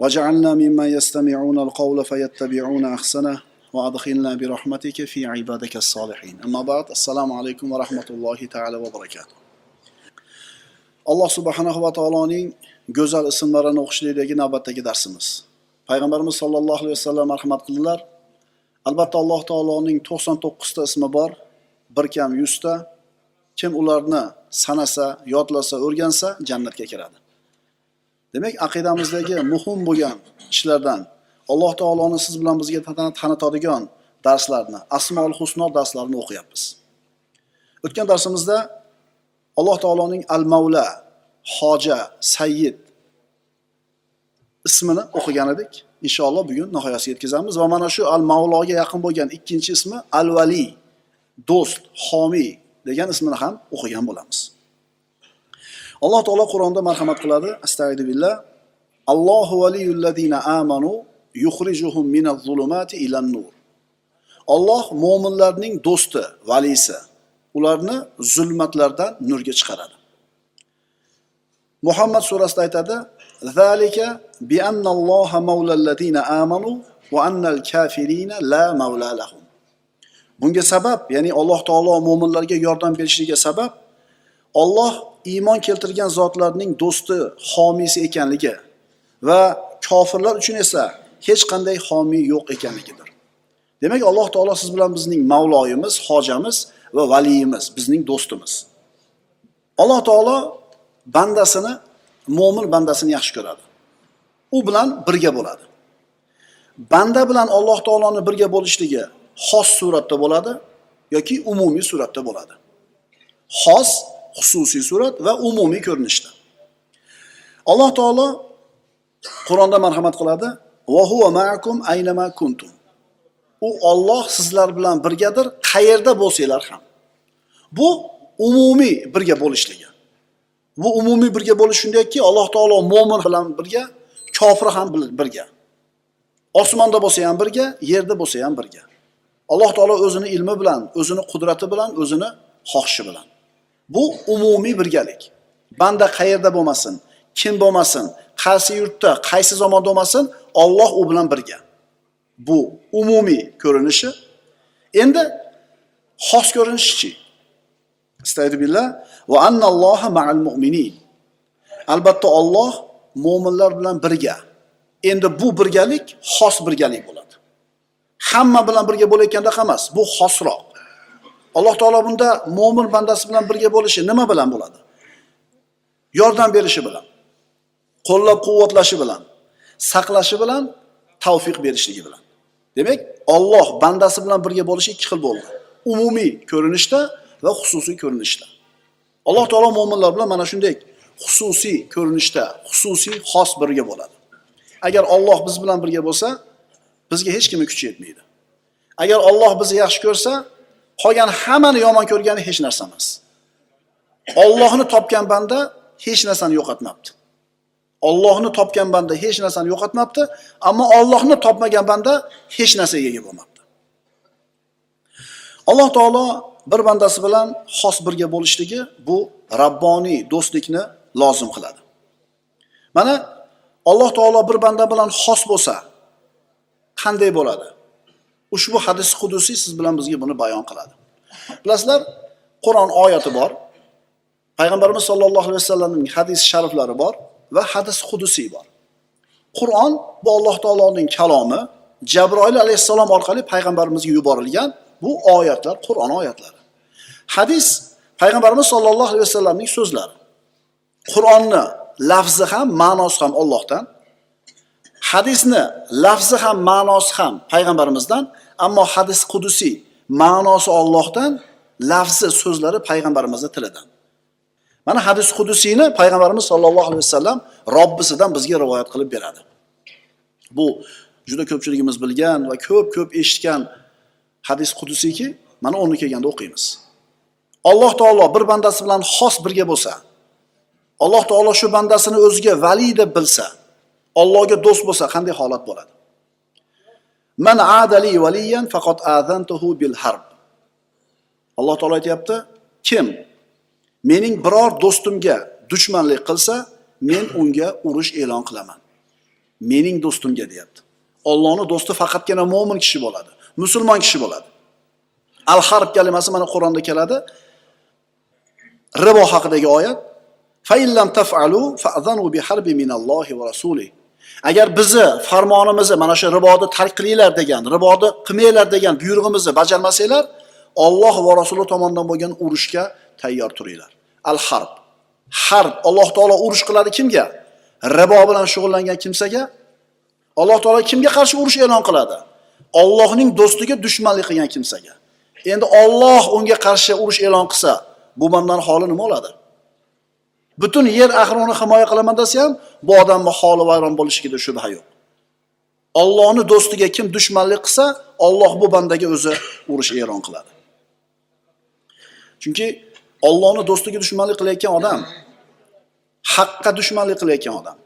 وجعلنا ممن يستمعون القول فيتبعون أحسنه وأدخلنا برحمتك في عبادك الصالحين أما بعد السلام عليكم ورحمة الله تعالى وبركاته alloh subhanahu va taoloning go'zal ismlarini o'qishlikdagi navbatdagi darsimiz payg'ambarimiz sollallohu alayhi vasallam marhamat qildilar albatta alloh taoloning to'qson to'qqizta ismi bor bir kam yuzta kim ularni sanasa yodlasa o'rgansa jannatga kiradi demak aqidamizdagi muhim bo'lgan ishlardan alloh taoloni siz bilan bizga tanitadigan darslarni asmol husno darslarini o'qiyapmiz. O'tgan darsimizda alloh taoloning al mavla hoja sayyid ismini o'qigan edik. Inshaalloh bugun nihoyasiga yetkazamiz va mana shu al mavloga yaqin bo'lgan ikkinchi ismi al vali do'st homiy degan ismini ham o'qigan bo'lamiz. Alloh taolo qur'onda marhamat qiladi. Astag'du allohu valiyullazina amanu yukhrijuhum minaz zulumati ilan nur. Olloh mo'minlarning do'sti valisi ularni zulmatlardan nurga chiqaradi. Muhammad surasida aytadi zalika bi annalloha mavlallazina amanu va annal kafirina la mavla lahum. Bunga sabab ya'ni alloh taolo mo'minlarga yordam berishligiga sabab Alloh iymon keltirgan zotlarning do'sti, homiysi ekanligi va kofirlar uchun esa hech qanday homiy yo'q ekanligidir. Demak, Alloh taolo siz bilan bizning Mavloyimiz, hojamiz va valiyimiz, bizning do'stimiz. Alloh taolo bandasini, mo'min bandasini yaxshi ko'radi. U bilan birga bo'ladi. Banda bilan Alloh taoloni birga bo'lishligi xos suratda bo'ladi yoki umumiy suratda bo'ladi. Xos xususiy surat va umumiy ko'rinishda. Alloh taolo Qur'onda marhamat qiladi: "Va ma'akum aynama kuntum." U Alloh sizlar bilan birgadir, qayerda bo'lsanglar ham. Bu umumiy birga bo'lishligi. Bu umumiy birga bo'lish shundayki, Alloh taolo mo'min bilan birga, kofir ham birga. Osmonda bo'lsa ham birga, yerda bo'lsa ham birga. Alloh taolo o'zini ilmi bilan, o'zini qudrati bilan, o'zini xohishi bilan. Bu umumiy birgalik. Banda qayerda bo'lmasin, kim bo'lmasin, qaysi yurtda, qaysi zamonda bo'lmasin, Alloh u bilan birga. Bu umumiy ko'rinishi. Endi xos ko'rinishchi. Istaydi va annalloha ma'al mu'minin. Albatta Alloh mo'minlar bilan birga. Endi bu birgalik xos birgalik bo'ladi. Hamma bilan birga bo'layotganda emas, bu xosroq. Alloh taolo bunda mo'min bandasi bilan birga bo'lishi nima bilan bo'ladi? Yordam berishi bilan, qo'llab-quvvatlashi bilan, saqlashi bilan, tavfiq berishligi bilan. Demak, Alloh bandasi bilan birga bo'lishi ikki xil bo'ldi. Umumiy ko'rinishda va xususiy ko'rinishda. Alloh taolo mo'minlar bilan mana shunday xususiy ko'rinishda, xususiy xos birga bo'ladi. Agar Alloh biz bilan birga bo'lsa, bizga hech kimni kuchi yetmaydi. Agar Alloh bizni yaxshi ko'rsa, qolgan hammani yomon ko'rgani hech narsa emas. Allohni topgan banda hech narsani yo'qotmabdi. Allohni topgan banda hech narsani yo'qotmabdi, ammo Allohni topmagan banda hech narsaga ega bo'lmabdi. Alloh taolo bir bandasi bilan xos birga bo'lishligi bu rabboniy do'stlikni lozim qiladi. Mana Alloh taolo bir banda bilan xos bo'lsa qanday bo'ladi? Ushbu hadis qudusiy siz bilan bizga buni bayon qiladi. Bilasizlar, Qur'on oyati bor. Payg'ambarimiz sollallohu alayhi vasallamning hadis shariflari bor va hadis qudusiy bor. Qur'on bu Alloh taoloning kalomi, Jabroil alayhissalom orqali payg'ambarimizga yuborilgan bu oyatlar, Qur'on oyatlari. Hadis payg'ambarimiz sollallohu alayhi vasallamning so'zlari. Qur'onni lafzi ham, ma'nosi ham Allohdan, hadisni lafzi ham ma'nosi ham payg'ambarimizdan ammo hadis qudusiy ma'nosi Allohdan lafzi so'zlari payg'ambarimizni tilidan. Mana hadis qudusiyni payg'ambarimiz sollallohu alayhi vasallam robbisidan bizga rivoyat qilib beradi. Bu juda ko'pchiligimiz bilgan va ko'p ko'p eshitgan hadis qudusiyki mana o'rni kelganda o'qiymiz. Alloh taolo bir bandasi bilan xos birga bo'lsa alloh taolo shu bandasini o'ziga vali deb bilsa allohga do'st bo'lsa qanday holat bo'ladi? Man adali valiyan faqat azantuhu bil harb. Alloh taolo aytibdi, kim mening biror do'stimga dushmanlik qilsa men unga urush e'lon qilaman. Mening do'stimga deyapti. Allohning do'sti faqatgina mo'min kishi bo'ladi musulmon kishi bo'ladi. Al harb kalimasi mana qur'onda keladi. Ribo haqidagi oyat faillam taf'alu fa'zanu bi harbi minallohi va rasulih agar bizni farmonimizni mana shu riboni tark qilinglar degan riboni qilmanglar degan buyrug'imizni bajarmasanglar Alloh va rasuli tomonidan bo'lgan urushga tayyor turinglar. Al harb. Harb alloh taolo urush qiladi kimga? Ribo bilan shug'ullangan kimsaga? Alloh taolo kimga qarshi urush e'lon qiladi? Allohning do'stiga dushmanlik qilgan kimsaga. Endi Alloh unga qarshi urush e'lon qilsa bu bandan holi nima bo'ladi butun yer ahrini himoya qilaman desa ham bu odamni holi vayron bo'lishligida shubha yo'q. Allohni do'stiga kim dushmanlik qilsa Alloh bu bandaga o'zi urush e'lon qiladi. Chunki Allohni do'stiga dushmanlik qilayotgan odam haqqa dushmanlik qilayotgan odam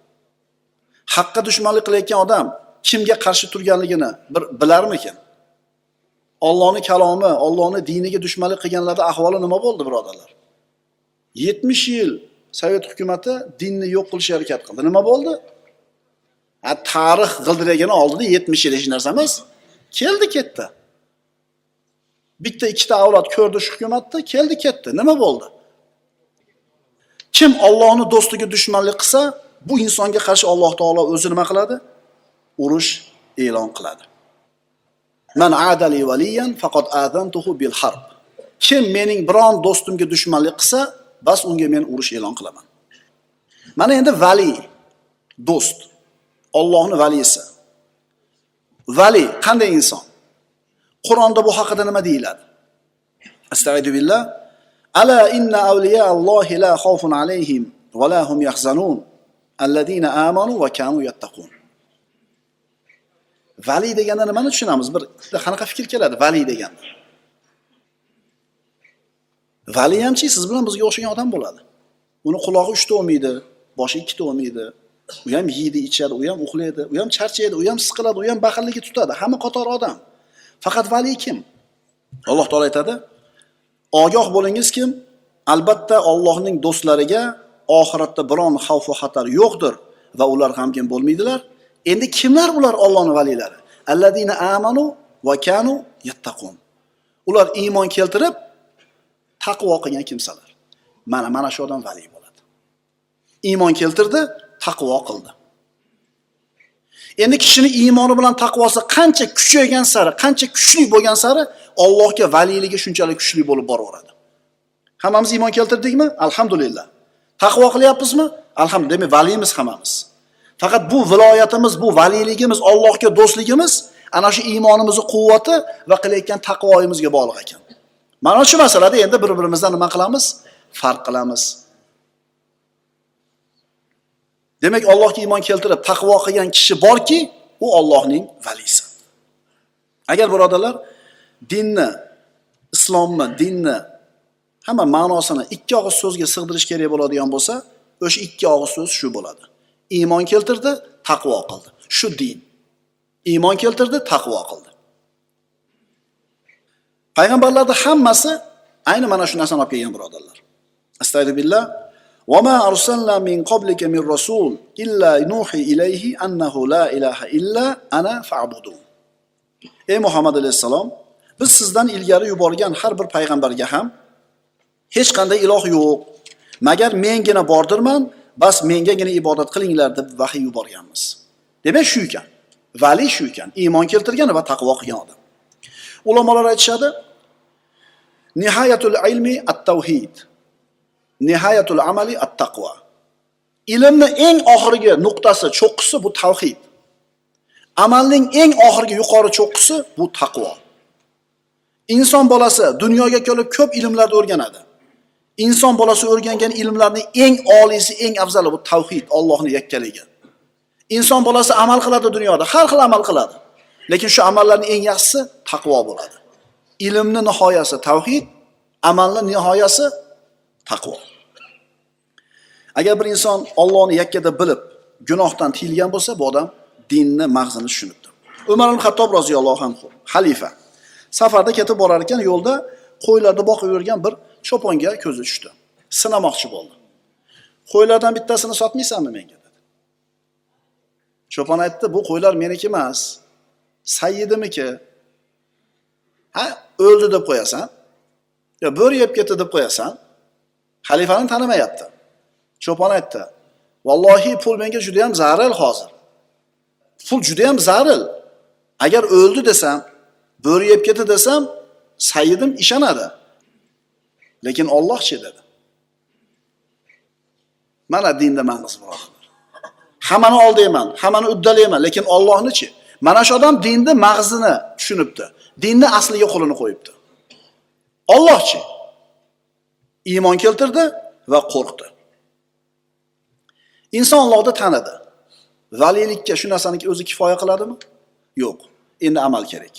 haqqa dushmanlik qilayotgan odam kimga qarshi turganligini bir bilarmikin? Allohning kalomi Allohning diniga dushmanlik qilganlarda ahvoli nima bo'ldi birodarlar? 70 yil sovet hukumati dinni yo'q qilishga harakat qildi. Nima bo'ldi? Ha tarix g'ildiragini oldida 70 yil hech narsa emas keldi ketdi. Bitta ikkita avlod ko'rdi shu hukumatni keldi ketdi. Nima bo'ldi? Kim ollohni do'stiga dushmanlik qilsa bu insonga qarshi Alloh taolo o'zi nima qiladi? Urush e'lon qiladi. Man adali valiyan faqat azantuhu bil harb. Kim mening biron do'stimga dushmanlik qilsa bas unga men urush e'lon qilaman. Mana endi vali do'st ollohni valisi vali qanday inson? Qur'onda bu haqida nima deyiladi? Astag'idu billah. Ala inna avliya allohi la xawfun alayhim va la hum yahzanun. Alladina amanu va kanu yattaqun. Vali deganda nimani tushunamiz? Bir qanaqa fikr keladi vali deganda? Vali hamchi siz bilan bizga o'xshagan odam bo'ladi. Uni qulog'i uchta bo'lmaydi boshi ikkita bo'lmaydi u ham yeydi ichadi u ham uxlaydi u ham charchaydi u ham siqiladi u ham baxilligi tutadi. Hamma qator odam. Faqat vali kim? Alloh taolo aytadi ogoh bo'lingiz kim? Albatta Allohning do'stlariga oxiratda biron xavf va xatar yo'qdir va ular g'amgin bo'lmaydilar. Endi kimlar ular Allohning valilari? Alladina amanu va kanu yattaqun. Ular iymon keltirib taqvo qilgan kimsalar. Mana mana shu odam vali bo'ladi. Iymon keltirdi taqvo qildi. Endi kishini iymoni bilan taqvosi qancha kuchaygan sari qancha kuchli bo'lgan sari Allohga valiyligi shunchalik kuchli bo'lib boraveradi. Hammamiz iymon keltirdikmi? Alhamdulillah. Taqvo qilyapmizmi? Alhamdulillah. Demak valiymiz hammamiz. Faqat bu viloyatimiz bu valiyligimiz Allohga do'stligimiz ana shu iymonimizni quvvati va qilayotgan taqvoyimizga bog'liq ekan. Mana shu masalada endi bir birimizdan nima qilamiz? Farq qilamiz. Demak Allohga iymon keltirib taqvo qilgan kishi borki u Allohning valisi. Agar birodarlar dinni islomni dinni hamma ma'nosini ikki og'iz so'zga sig'dirish kerak bo'ladigan bo'lsa o'sha ikki og'iz so'z shu bo'ladi. Iymon keltirdi taqvo qildi. Shu din. Iymon keltirdi taqvo qildi. payg'ambarlarni hammasi ayni mana shu narsani olib kelgan birodarlar astag'firullah وما أرسلنا من قبلك من رسول إلا نوحي إليه أنه لا إله إلا أنا فاعبدون ey muhammad alayhissalom biz sizdan ilgari yuborgan har bir payg'ambarga ham hech qanday iloh yo'q magar mengina bordirman bas mengagina ibodat qilinglar deb vahiy yuborganmiz demak shu ekan vali shu ekan iymon keltirgan va taqvo qilgan odam ulamolar aytishadi nihoyatul ilmi at tavhid nihoyatul amali at taqvo ilmni eng oxirgi nuqtasi cho'qqisi bu tavhid amalning eng oxirgi yuqori cho'qqisi bu taqvo. Inson bolasi dunyoga kelib ko'p ilmlarni o'rganadi. Inson bolasi o'rgangan ilmlarning eng oliysi eng afzali bu tavhid ollohni yakkaligi. Inson bolasi amal qiladi dunyoda, har xil amal qiladi. Lekin shu amallarning eng yaxshisi taqvo bo'ladi. Ilmni nihoyasi tavhid, amalni nihoyasi taqvo. Agar bir inson Allohni yakkada bilib, gunohdan tiyilgan bo'lsa, bu odam dinni mag'zini tushunibdi. Umar ibn Xattob roziyallohu anhu, xalifa. Safarda ketib borar ekan, yo'lda qo'ylarni boqib yurgan bir cho'ponga ko'zi tushdi. Sinamoqchi bo'ldi. Qo'ylardan bittasini sotmaysanmi menga dedi. Cho'pon aytdi, bu qo'ylar meniki emas, sayyidimiki. Ha, o'ldi deb qo'yasan. yo bo'ri yeb ketdi deb qo'yasan. Xalifani tanimayapti. Cho'pon aytdi, "Vallohi pul menga juda ham zaril hozir. Pul juda ham zaril. Agar o'ldi desam, bo'ri yeb ketdi desam, sayyidim ishonadi. Lekin Allohchi dedi. Mana dinda ma'nosi birodarlar. Hammani oldayman, hammani uddalayman, lekin Allohnichi? Mana shu odam dinni mag'zini tushunibdi. Dinni asliga qo'lini qo'yibdi. Allohchi? Iymon keltirdi va qo'rqdi. Inson ollohni tanidi. Valilikka shu narsaniki o'zi kifoya qiladimi? Yo'q. Endi amal kerak.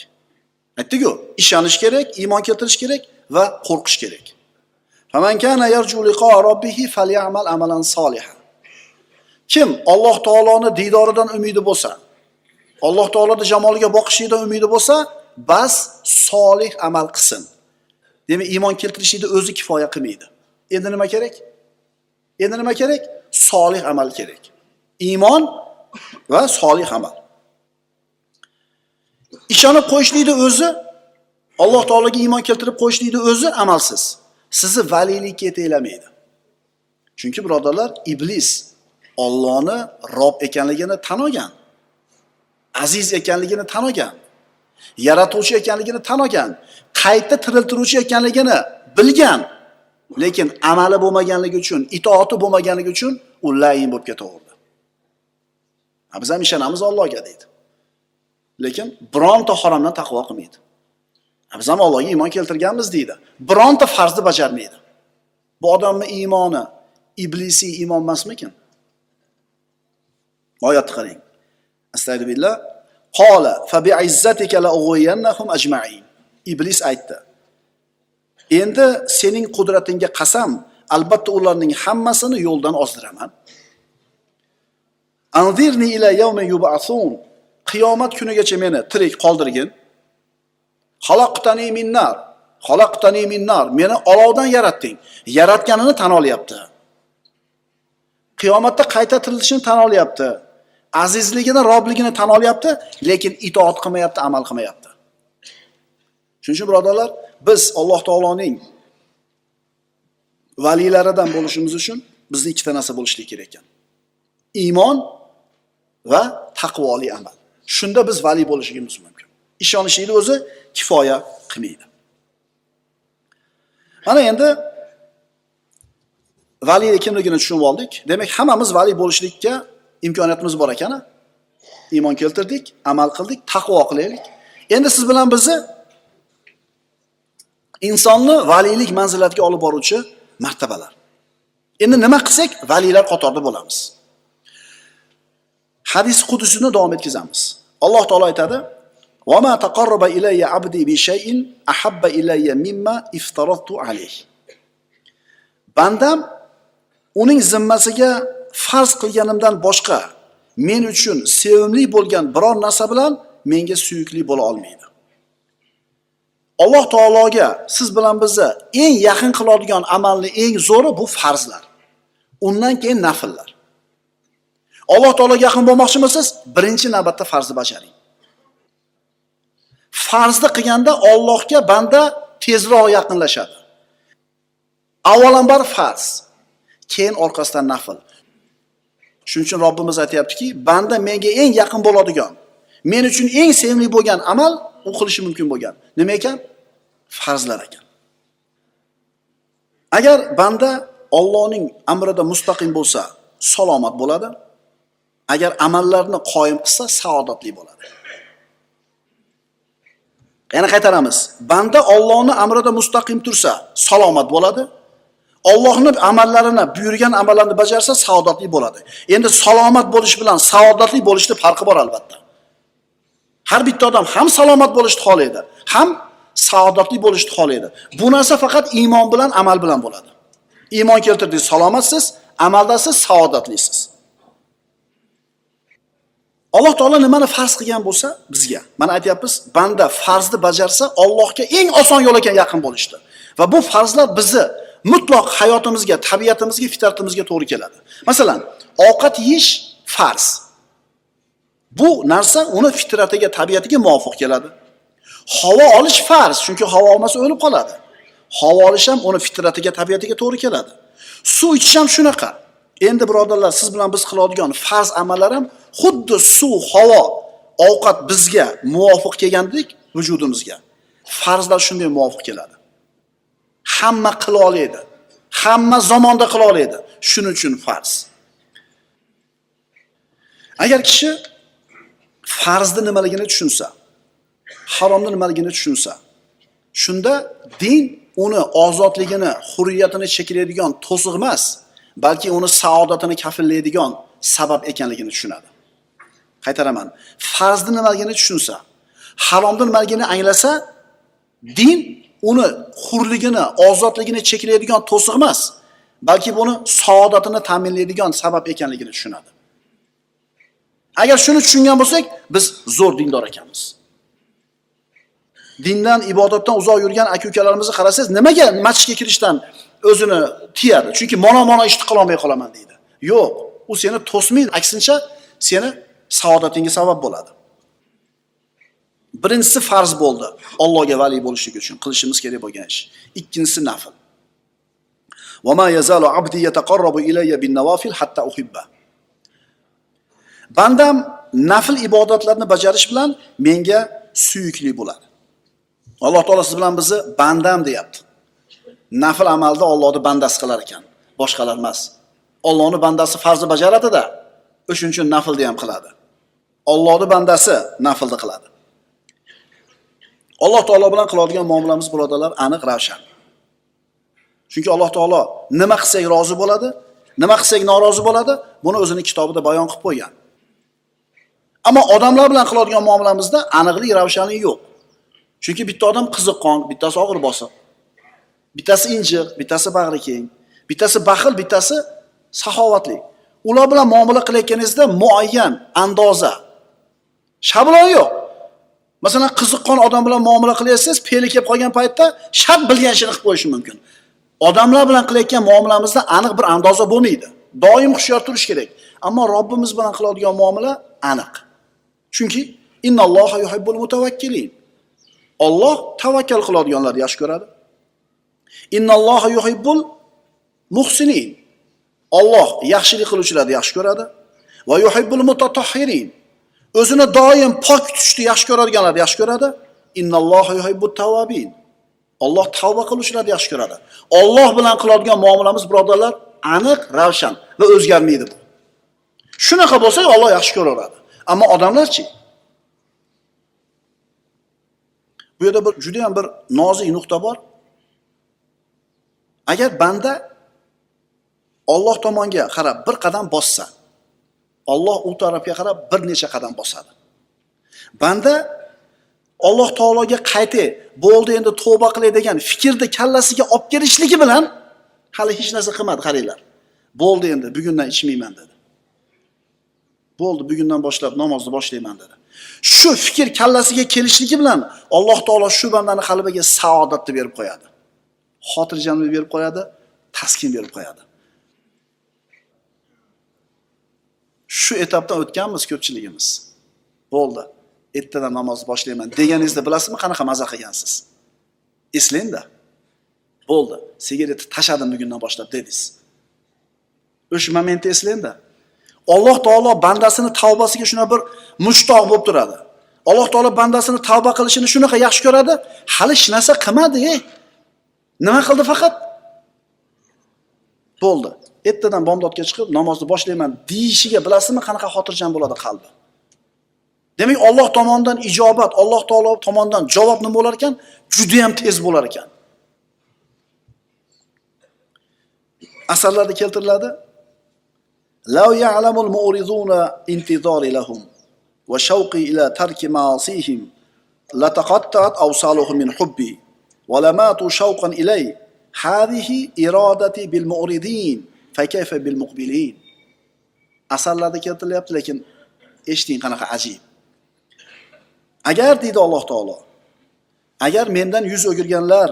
Aytdik-ku, ishonish kerak, iymon keltirish kerak va qo'rqish kerak. Robbihi amalan. Kim Alloh taoloni diydoridan umidi bo'lsa, Alloh taoloni jamoliga boqishlikdan umidi bo'lsa, bas solih amal qilsin. Demak, iymon keltirishlikni o'zi kifoya qilmaydi. Endi nima kerak? Endi nima kerak? Solih amal kerak. Iymon va solih amal. Ishonib qo'yishlikni o'zi Alloh taologa iymon keltirib qo'yishlikni o'zi amalsiz. Sizni valiylikka yetaklamaydi. Chunki birodarlar, iblis Allohni Rob ekanligini tan olgan. Aziz ekanligini tan olgan. Yaratuvchi ekanligini tan olgan. Qayta tiriltiruvchi ekanligini bilgan. Lekin amali bo'lmaganligi uchun, itoati bo'lmaganligi uchun u layin bo'lib ketaverdi. Biz ham ishonamiz Allohga deydi. Lekin bironta haromdan taqvo qilmaydi. Biz ham Allohga iymon keltirganmiz deydi. Bironta farzni bajarmaydi. Bu odamni iymoni iblisiy iymon emasmikin? Oyatni qarang. Astagfirullah. Qola fa bi'izzatika la ughwiyannahum ajma'in. Iblis aytdi. Endi sening qudratingga qasam, albatta ularning hammasini yo'ldan ozdiraman. Anzirni ila yawmi yub'asun. Qiyomat kunigacha meni tirik qoldirgin. Xalaqtani minnar. Xalaqtani min. Meni olovdan yaratding. Yaratganini tan olyapti. Qiyomatda qayta tirilishini tan olyapti. Azizligini, robligini tan olyapti, lekin itoat qilmayapti, amal qilmayapti. Shuning uchun birodarlar, biz Alloh taoloning valilaridan bo'lishimiz uchun bizda ikkita narsa bo'lishi kerak ekan. Iymon va taqvoli amal. Shunda biz vali bo'lishimiz mumkin. Ishonishlikni o'zi kifoya qilmaydi. Mana endi vali kimligini tushunib oldik. Demak, hammamiz vali bo'lishlikka imkoniyatimiz bor ekan. Iymon keltirdik, amal qildik, taqvo qilaylik. Endi siz bilan bizni insonni valilik manzilatiga olib boruvchi martabalar. Endi nima qilsak, valilar qatorida bo'lamiz. Hadis qudusini davom etkazamiz. Alloh taolo aytadi: "Va ma taqarraba ilayya 'abdi bi shay'in ahabba ilayya mimma alayh." Bandam uning zimmasiga farz qilganimdan boshqa men uchun sevimli bo'lgan biror narsa bilan menga suyukli bo'la olmaydi. Alloh taologa siz bilan bizni eng yaqin qiladigan amalni eng zo'ri bu farzlar. Undan keyin nafllar. Alloh taologa yaqin bo'lmoqchimisiz? Birinchi navbatda farzni bajaring. Farzni qilganda Allohga banda tezroq yaqinlashadi. Avvalambor farz, keyin orqasidan nafl. Shuning uchun Robbimiz aytayaptiki, banda menga eng yaqin bo'ladigan, men uchun eng sevimli bo'lgan amal u qilishi mumkin bo'lgan. Nima ekan? Farzlar ekan. Agar banda Allohning amrida mustaqim bo'lsa, salomat bo'ladi. Agar amallarni qoyim qilsa, saodatli bo'ladi. Yana qaytaramiz. Banda Allohning amrida mustaqim tursa, salomat bo'ladi. Allohning amallarini, buyurgan amallarni bajarsa saodatli bo'ladi. Endi salomat bo'lish bilan saodatli bo'lishni farqi bor albatta. Har bitta odam ham salomat bo'lishni xohlaydi, ham saodatli bo'lishni xohlaydi. Bu narsa faqat iymon bilan, amal bilan bo'ladi. Iymon keltirdingiz, salomatsiz, amaldasiz, saodatlisiz. Alloh taolo nimani farz qilgan bo'lsa bizga, mana aytyapmiz, banda farzni bajarsa Allohga eng oson yo'l ekan yaqin bo'lishdi. Va bu farzlar bizni mutlaq hayotimizga, tabiatimizga, fitratimizga to'g'ri keladi. Masalan, ovqat yeyish farz. Bu narsa uni fitratiga, tabiatiga muvofiq keladi. Havo olish farz, chunki havo olmasa o'lib qoladi. Havo olish ham uni fitratiga, tabiatiga to'g'ri keladi. Suv ichish ham shunaqa. Endi birodarlar, siz bilan biz qiladigan farz amallar ham xuddi suv, havo, ovqat bizga muvofiq kelgandek vujudimizga. Farzlar shunday muvofiq keladi. Hamma qila oladi. Hamma zamonda qila oladi. Shuning uchun farz. Agar kishi farzni nimaligini tushunsa, haromni nimaligini tushunsa, shunda din uni ozodligini, hurriyatini cheklaydigan to'siq emas, balki uni saodatini kafillaydigan sabab ekanligini tushunadi. Qaytaraman. Farzni nimaligini tushunsa, haromni nimaligini anglasa, din uni hurligini, ozodligini cheklaydigan to'siq emas, balki buni saodatini ta'minlaydigan sabab ekanligini tushunadi. Agar shuni tushungan bo'lsak, biz zo'r dindor ekanmiz. Dindan, ibodatdan uzoq yurgan aka-ukalarimizni qarasangiz, nimaga masjidga kirishdan o'zini tiyadi? Chunki mano mano ishni qila olmay qolaman deydi. Yo'q, u seni to'smaydi, aksincha seni saodatingga sabab bo'ladi. Birinchisi farz bo'ldi. Allohga vali bo'lishlik uchun qilishimiz kerak bo'lgan ish. Ikkinchisi nafl. Va ma yazalu abdi yataqarrabu ilayya bin nawafil hatta uhibba. Bandam nafl ibodatlarni bajarish bilan menga suyukli bo'ladi. Alloh taolo siz bilan bizni bandam deyapti. Nafl amalda Allohni bandasi qilar ekan, boshqalar emas. Allohning bandasi farzni bajaradida, o'shuning uchun naflni ham qiladi. Allohning bandasi naflni qiladi. Alloh taolo bilan qiladigan muomalamiz birodarlar aniq ravshan. Chunki Alloh taolo nima qilsak rozi bo'ladi, nima qilsak norozi bo'ladi, buni o'zining kitobida bayon qilib qo'ygan. Ammo odamlar bilan qiladigan muomalamizda aniqlik, ravshanlik yo'q. Chunki bitta odam qiziqqon, bittasi og'ir bosiq. Bittasi injiq, bittasi bag'ri keng, bittasi baxil, bittasi saxovatli. Ular bilan muomala qilayotganingizda muayyan andoza shablon yo'q. Masalan, qiziqqon odam bilan muomala qilyapsiz, peli kelib qolgan paytda shart bilgan ishini qilib qo'yishi mumkin. Odamlar bilan qilayotgan muomalamizda aniq bir andoza bo'lmaydi. Doim hushyor turish kerak. Ammo Robbimiz bilan qiladigan muomala aniq. Chunki innalloha yuhibbul mutavakkilin Alloh tavakkal qiladiganlarni yaxshi ko'radi. Innalloha yuhibbul muhsinin. Alloh yaxshilik qiluvchilarni yaxshi ko'radi va yuhibbul mutatahhirin. O'zini doim pok tutishni yaxshi ko'radiganlarni yaxshi ko'radi. olloh. Alloh tavba qiluvchilarni yaxshi ko'radi. Alloh bilan qiladigan muomalamiz birodarlar aniq, ravshan va o'zgarmaydi bu. Shunaqa bo'lsa, Alloh yaxshi ko'raveradi. Ammo odamlarchi? Bu yerda bir juda ham bir nozik nuqta bor. Agar banda Alloh tomonga qarab bir qadam bossa, Alloh u tarafga qarab bir necha qadam bosadi. Banda Alloh taologa qaytay, bo'ldi endi tavba qilay degan fikrni kallasiga olib kelishligi bilan hali hech narsa qilmadi, qaranglar. Bo'ldi endi bugundan ichmayman dedi. Bo'ldi bugundan boshlab namozni boshlayman dedi. Shu fikr kallasiga kelishligi bilan Alloh taolo shu bandani qalbiga saodatni berib qo'yadi. Xotirjamlik berib qo'yadi, taskin berib qo'yadi. Shu etapdan o'tganmiz ko'pchiligimiz. Bo'ldi. Ertadan namozni boshlayman deganingizda bilasizmi qanaqa maza qilgansiz? Eslangda. Bo'ldi. Sigaretni tashladim bugundan boshlab dedingiz. O'sha momentni eslangda. Alloh taolo bandasini tavbasiga shuna bir mushtoq bo'lib turadi. Alloh taolo bandasini tavba qilishini shunaqa yaxshi ko'radi, hali hech narsa qilmadi. Nima qildi faqat? Bo'ldi. Ertadan bomdodga chiqib namozni boshlayman deyishiga bilasizmi qanaqa xotirjam bo'ladi qalbi? Demak, Alloh tomonidan ijobat, Alloh taolo tomonidan javob nima bo'lar ekan? Juda ham tez bo'lar ekan. asarlarda keltiriladi law ya'lamul mu'riduna intizari lahum va shawqi ila tarki ma'asihim lataqatta'at awsaluhum min hubbi wa lamatu shawqan ilay hadhihi fakayfa bil muqbilin asarlarda keltirilyapti lekin eshiting qanaqa ajib. Agar deydi alloh taolo agar mendan yuz o'girganlar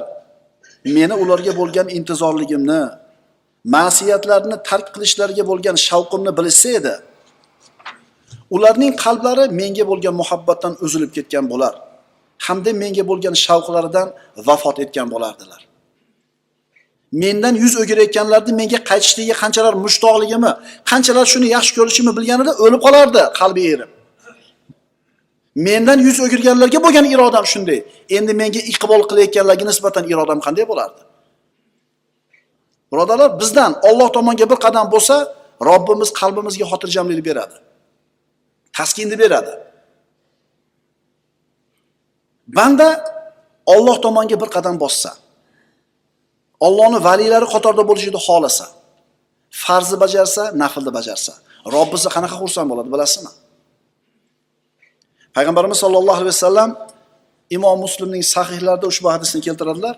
meni ularga bo'lgan intizorligimni ma'siyatlarni tark qilishlariga bo'lgan shavqimni bilishsa edi ularning qalblari menga bo'lgan muhabbatdan uzilib ketgan bo'lar hamda menga bo'lgan shavqlaridan vafot etgan bo'lardilar. Mendan yuz o'girayotganlarni menga qaytishligiga qanchalar mushtoqligimni qanchalar shuni yaxshi ko'rishimni bilganida o'lib qolardi qalbi erib mendan yuz o'girganlarga bo'lgan irodam shunday. Endi menga iqbol qilayotganlarga nisbatan irodam qanday bo'lardi? Birodarlar bizdan olloh tomonga bir qadam bo'lsa robbimiz qalbimizga xotirjamlik beradi. Taskinni beradi. Banda olloh tomonga bir qadam bossa Allohning valilari qatorida bo'lishini xohlasa farzni bajarsa naflni bajarsa robbisi qanaqa xursand bo'ladi bilasizmi? Payg'ambarimiz sollallohu alayhi vasallam imom muslimning sahihlarida ushbu hadisni keltiradilar.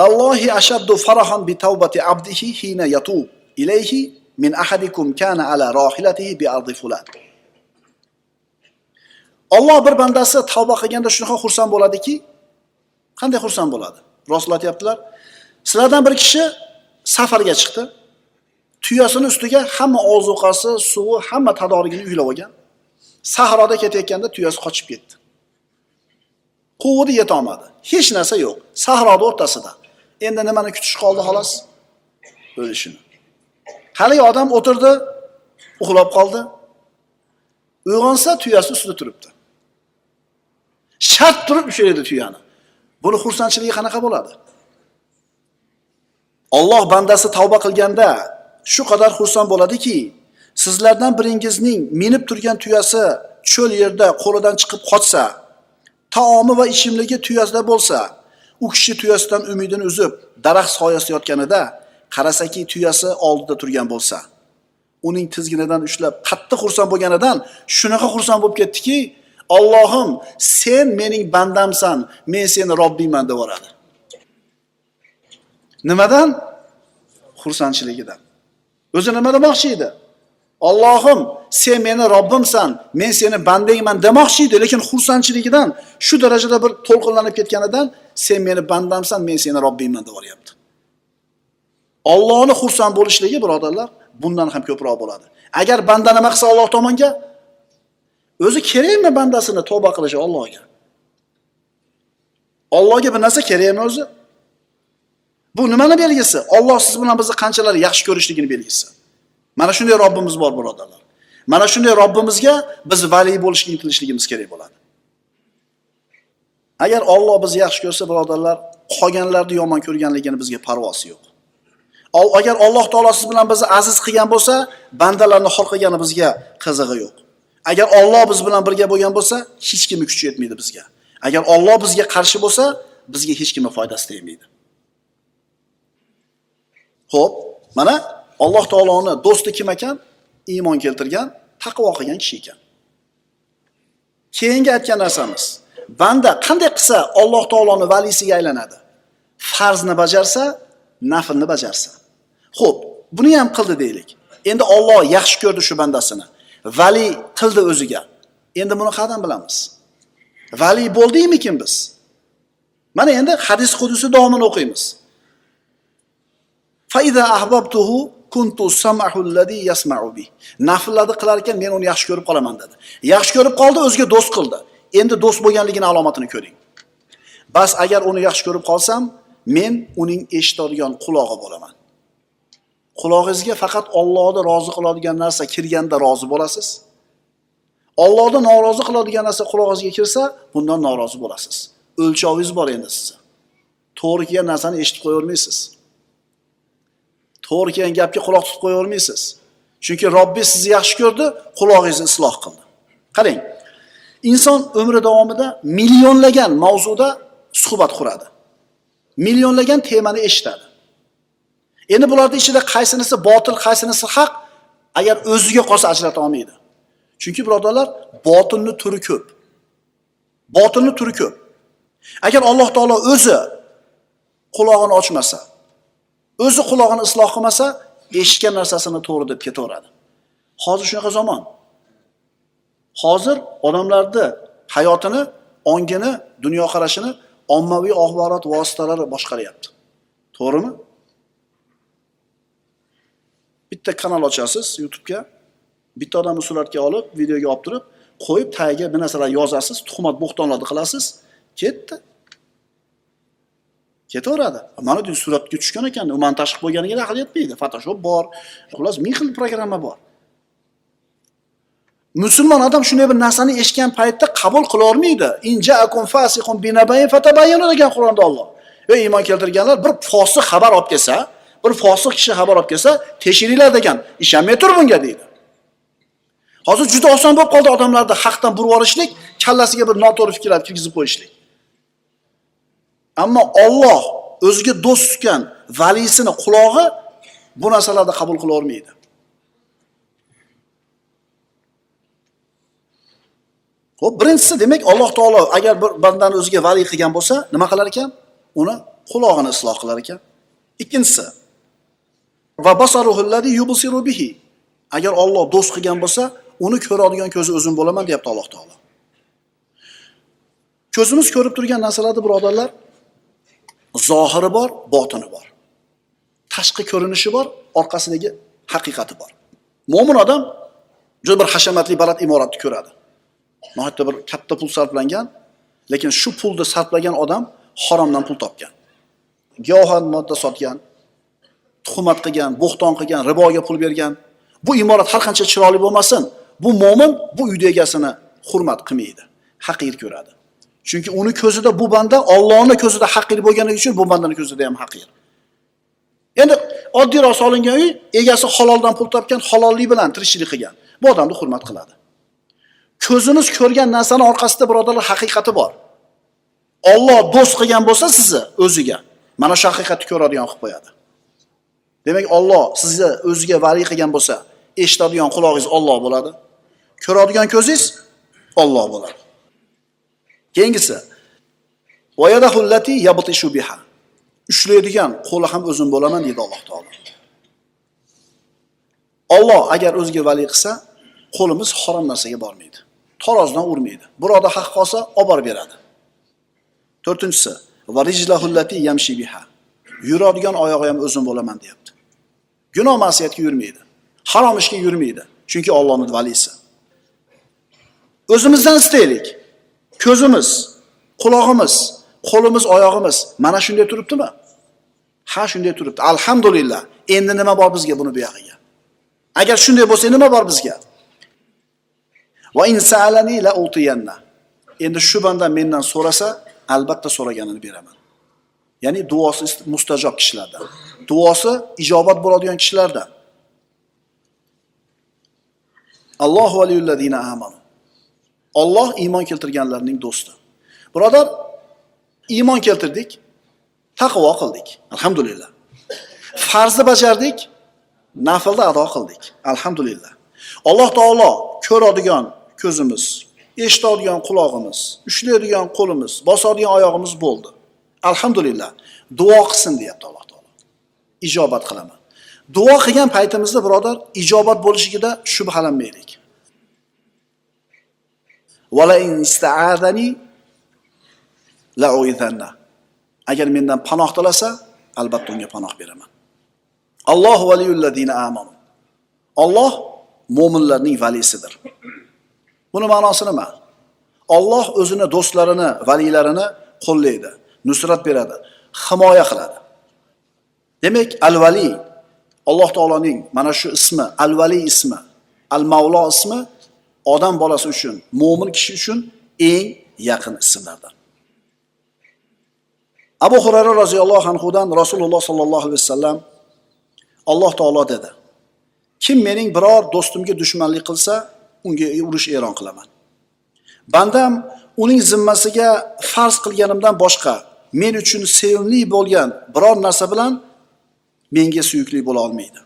Lallohi ashaddu farahan bi tawbati abdihi hina yatub ilayhi min ahadikum kana ala rahilatihi bi ardi fulan. Alloh bir bandasi tavba qilganda shunaqa xursand bo'ladiki qanday xursand bo'ladi? Rasul aytyaptilar sizlardan bir kishi safarga chiqdi. Tuyasini ustiga hamma ozuqasi suvi hamma tadorigini uylab olgan. Sahroda ketayotganda tuyasi qochib ketdi. Quvdi yetolmadi. Hech narsa yo'q. Sahroni o'rtasida. Endi nimani kutish qoldi xolos? O'lishini. Haligi odam o'tirdi uxlab qoldi. Uyg'onsa tuyasi ustida turibdi. Shart turib ushlaydi tuyani. Buni xursandchiligi qanaqa bo'ladi? Olloh bandasi tavba qilganda shu qadar xursand bo'ladiki sizlardan biringizning minib turgan tuyasi cho'l yerda qo'lidan chiqib qochsa taomi va ichimligi tuyasida bo'lsa u kishi tuyasidan umidini uzib daraxt soyasida yotganida qarasaki tuyasi oldida turgan bo'lsa uning tizginidan ushlab qattiq xursand bo'lganidan shunaqa xursand bo'lib ketdiki Allohim sen mening bandamsan men seni robbingman deb yuboradi nimadan? Xursandchiligidan. O'zi nima demoqchi edi? Allohim sen meni robbimsan men seni bandangman demoqchi edi lekin xursandchiligidan shu darajada bir to'lqinlanib ketganidan sen meni bandamsan men seni robbingman deb yuboryapti Allohni xursand bo'lishligi birodarlar bundan ham ko'proq bo'ladi. Agar banda nima qilsa Alloh tomonga o'zi kerakmi bandasini tavba qilishi Allohga? Allohga bir narsa kerakmi o'zi? Bu nimani belgisi? Alloh siz bilan bizni qanchalar yaxshi ko'rishligini belgisi. Mana shunday robbimiz bor birodarlar. Mana shunday robbimizga biz vali bo'lishga intilishligimiz kerak bo'ladi. Agar Alloh bizni yaxshi ko'rsa birodarlar qolganlarni yomon ko'rganligini bizga parvosi yo'q. Agar Alloh taolo siz bilan bizni aziz qilgan bo'lsa bandalarni xor qilgani bizga qizig'i yo'q. Agar Alloh biz bilan birga bo'lgan bo'lsa hech kimni kuchi yetmaydi bizga agar Alloh bizga qarshi bo'lsa bizga hech kimni foydasi tegmaydi Xo'p, mana Alloh taoloni do'sti kim ekan? Iymon keltirgan, taqvo qilgan kishi ekan. Keyingi aytgan narsamiz, banda qanday qilsa Alloh taoloni valisiga aylanadi? Farzni bajarsa, naflni bajarsa. Xo'p, buni ham qildi deylik. Endi Alloh yaxshi ko'rdi shu bandasini. Vali qildi o'ziga. Endi buni qayerdan bilamiz? Vali bo'ldikmikin biz? Mana endi hadis qudusi davomini o'qiymiz. Faiza ahbabtuhu kuntu sam'ahu yasma'u bi. Nafllarni qilar ekan men uni yaxshi ko'rib qolaman dedi. Yaxshi ko'rib qoldi, o'ziga do'st qildi. Endi do'st bo'lganligini alomatini ko'ring. Bas agar uni yaxshi ko'rib qolsam, men uning eshitadigan qulog'i bo'laman. Qulog'ingizga faqat Allohni rozi qiladigan narsa kirganda rozi bo'lasiz. Allohni norozi qiladigan narsa qulog'ingizga kirsa, bundan norozi bo'lasiz. O'lchovingiz bor endi sizga. To'g'ri kelgan narsani eshitib qo'yavermaysiz. to'g'ri kelgan gapga quloq tutib qo'yavermaysiz chunki Robbi sizni yaxshi ko'rdi qulog'ingizni isloh qildi qarang inson umri davomida millionlagan mavzuda suhbat quradi millionlagan temani eshitadi Endi bularning ichida qaysinisi botil, qaysinisi haq, agar o'ziga qolsa ajrata olmaydi. Chunki birodarlar, botilni turi ko'p. Botilni turi ko'p. Agar Alloh taolo o'zi quloqini ochmasa, o'zi quloqini isloh qilmasa, eshitgan narsasini to'g'ri deb ketaveradi. Hozir shunaqa zamon. Hozir odamlarni hayotini, ongini, dunyoqarashini ommaviy axborot vositalari boshqaryapti. To'g'rimi? Bitta kanal ochasiz YouTube'ga, bitta odamni suratga olib, videoga olib turib, qo'yib tagiga bir narsalar yozasiz, tuhmat bo'xtonlarni qilasiz, ketdi. Ketaveradi. Mana bu suratga tushgan ekan, u montaj qilib qo'yganiga aql yetmaydi. Photoshop bor, xullas ming xil programma bor. Musulmon odam shunday bir narsani eshitgan paytda qabul qila olmaydi. Injaakum fasiqun binabayin fatabayyanu degan Qur'onda Alloh. Ey iymon keltirganlar, bir fosiq xabar olib kelsa, bir fosiq kishi xabar olib kelsa, tekshiringlar degan. Ishonmay tur bunga deydi. Hozir juda oson bo'lib qoldi odamlarni haqdan burib yuborishlik, kallasiga bir noto'g'ri fikrlarni kirgizib qo'yishlik. Ammo Alloh o'ziga do'st tutgan valisini qulog'i bu narsalarni qabul qila olmaydi. Xo'p, birinchisi demak Alloh taolo agar bir bandani o'ziga vali qilgan bo'lsa, nima qilar ekan? Uni qulog'ini isloh qilar ekan. Ikkinchisi va basaruhullazi yubsiru bihi. Agar Alloh do'st qilgan bo'lsa, uni ko'radigan ko'zi o'zim bo'laman, deyapti Alloh taolo. Ko'zimiz ko'rib turgan narsalarni birodarlar, zohiri bor, botini bor. Tashqi ko'rinishi bor, orqasidagi haqiqati bor. Mo'min odam juda bir hashamatli baland imoratni ko'radi. Nohayotda bir katta pul sarflangan, lekin shu pulni sarflagan odam haromdan pul topgan. Giyohvand modda sotgan, tuhmat qilgan, bo'xton qilgan, riboga pul bergan. Bu imorat har qancha chiroyli bo'lmasin, bu mo'min bu uyni egasini hurmat qilmaydi, haqir ko'radi. Chunki uni ko'zida bu banda Allohning ko'zida haqir bo'lganligi uchun bu bandani ko'zida ham haqir. Endi oddiyroq solingan uy egasi haloldan pul topgan, halollik bilan tirikchilik qilgan. Bu odamni hurmat qiladi. Ko'zimiz ko'rgan narsani orqasida birodarlar haqiqati bor. Alloh do'st qilgan bo'lsa sizni o'ziga, mana shu haqiqatni ko'radigan qilib qo'yadi. Demak, Alloh sizni o'ziga vali qilgan bo'lsa, eshitadigan quloqingiz Alloh bo'ladi. Ko'radigan ko'zingiz Alloh bo'ladi. Keyingisi biha. Ushlaydigan qo'li ham o'zim bo'laman deydi Alloh taolo. Alloh agar o'ziga vali qilsa, qo'limiz harom narsaga bormaydi. tarozidan urmaydi. birovda haq qolsa, olib borib beradi. To'rtinchisi va yamshi biha. Yuradigan oyog'i ham o'zim bo'laman deyapti. Gunoh ma'siyatga yurmaydi. Harom ishga yurmaydi. Chunki Allohning valisi. O'zimizdan istaylik. Ko'zimiz, quloqimiz, qo'limiz, oyog'imiz mana shunday turibdimi? Ha, shunday turibdi. Alhamdulillah. Endi nima bor bizga buni buyog'iga? Agar shunday bo'lsa, nima bor bizga? Va in sa'alani la utiyanna. Endi shu banda mendan so'rasa, albatta so'raganini beraman. Ya'ni duosi mustajob kishilardan. Duosi ijobat bo'ladigan kishilardan. Allohu valiyullazina amanu. Alloh iymon keltirganlarning do'sti. Birodar, iymon keltirdik, taqvo qildik. Alhamdulillah. Farzni bajardik, naflni ado qildik. Alhamdulillah. Alloh taolo ko'radigan ko'zimiz, eshitadigan quloqimiz, ushlaydigan qo'limiz, bosadigan oyog'imiz bo'ldi. Alhamdulillah. Duo qilsin deyapti Alloh. Ijobat qilaman. Duo qilgan paytimizda birodar, ijobat bo'lishligida shubhalanmaylik. Wala. Agar mendan panoh tilasa, albatta unga panoh beraman. alloh valiyul ladina amanu. Alloh mo'minlarning valisidir. Buni ma'nosi nima? Alloh o'zini do'stlarini, valilarini qo'llaydi, nusrat beradi, himoya qiladi. Demak, al-vali Alloh taoloning mana shu ismi, al-vali ismi, al-mavlo ismi odam bolasi uchun, mo'min kishi uchun eng yaqin ismlardan. Abu Hurayra roziyallohu anhudan Rasululloh sallallohu alayhi vasallam Alloh taolo dedi: Kim mening biror do'stimga dushmanlik qilsa, unga urush e'lon qilaman. Bandam uning zimmasiga farz qilganimdan boshqa men uchun sevimli bo'lgan biror narsa bilan menga suyukli bo'la olmaydi.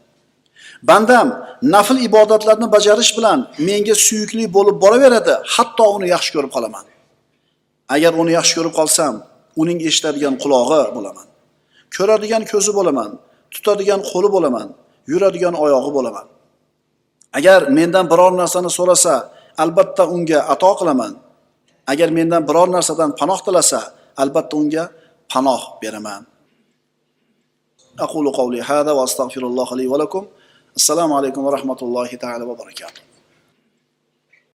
Bandam nafl ibodatlarni bajarish bilan menga suyukli bo'lib boraveradi, hatto uni yaxshi ko'rib qolaman. Agar uni yaxshi ko'rib qolsam, uning eshitadigan qulog'i bo'laman. Ko'radigan ko'zi bo'laman, tutadigan qo'li bo'laman, yuradigan oyog'i bo'laman. Agar mendan biror narsani so'rasa, albatta unga ato qilaman. Agar mendan biror narsadan panoh tilasa, albatta unga panoh beraman. أقول قولي هذا وأستغفر الله لي ولكم. السلام عليكم ورحمة الله تعالى وبركاته.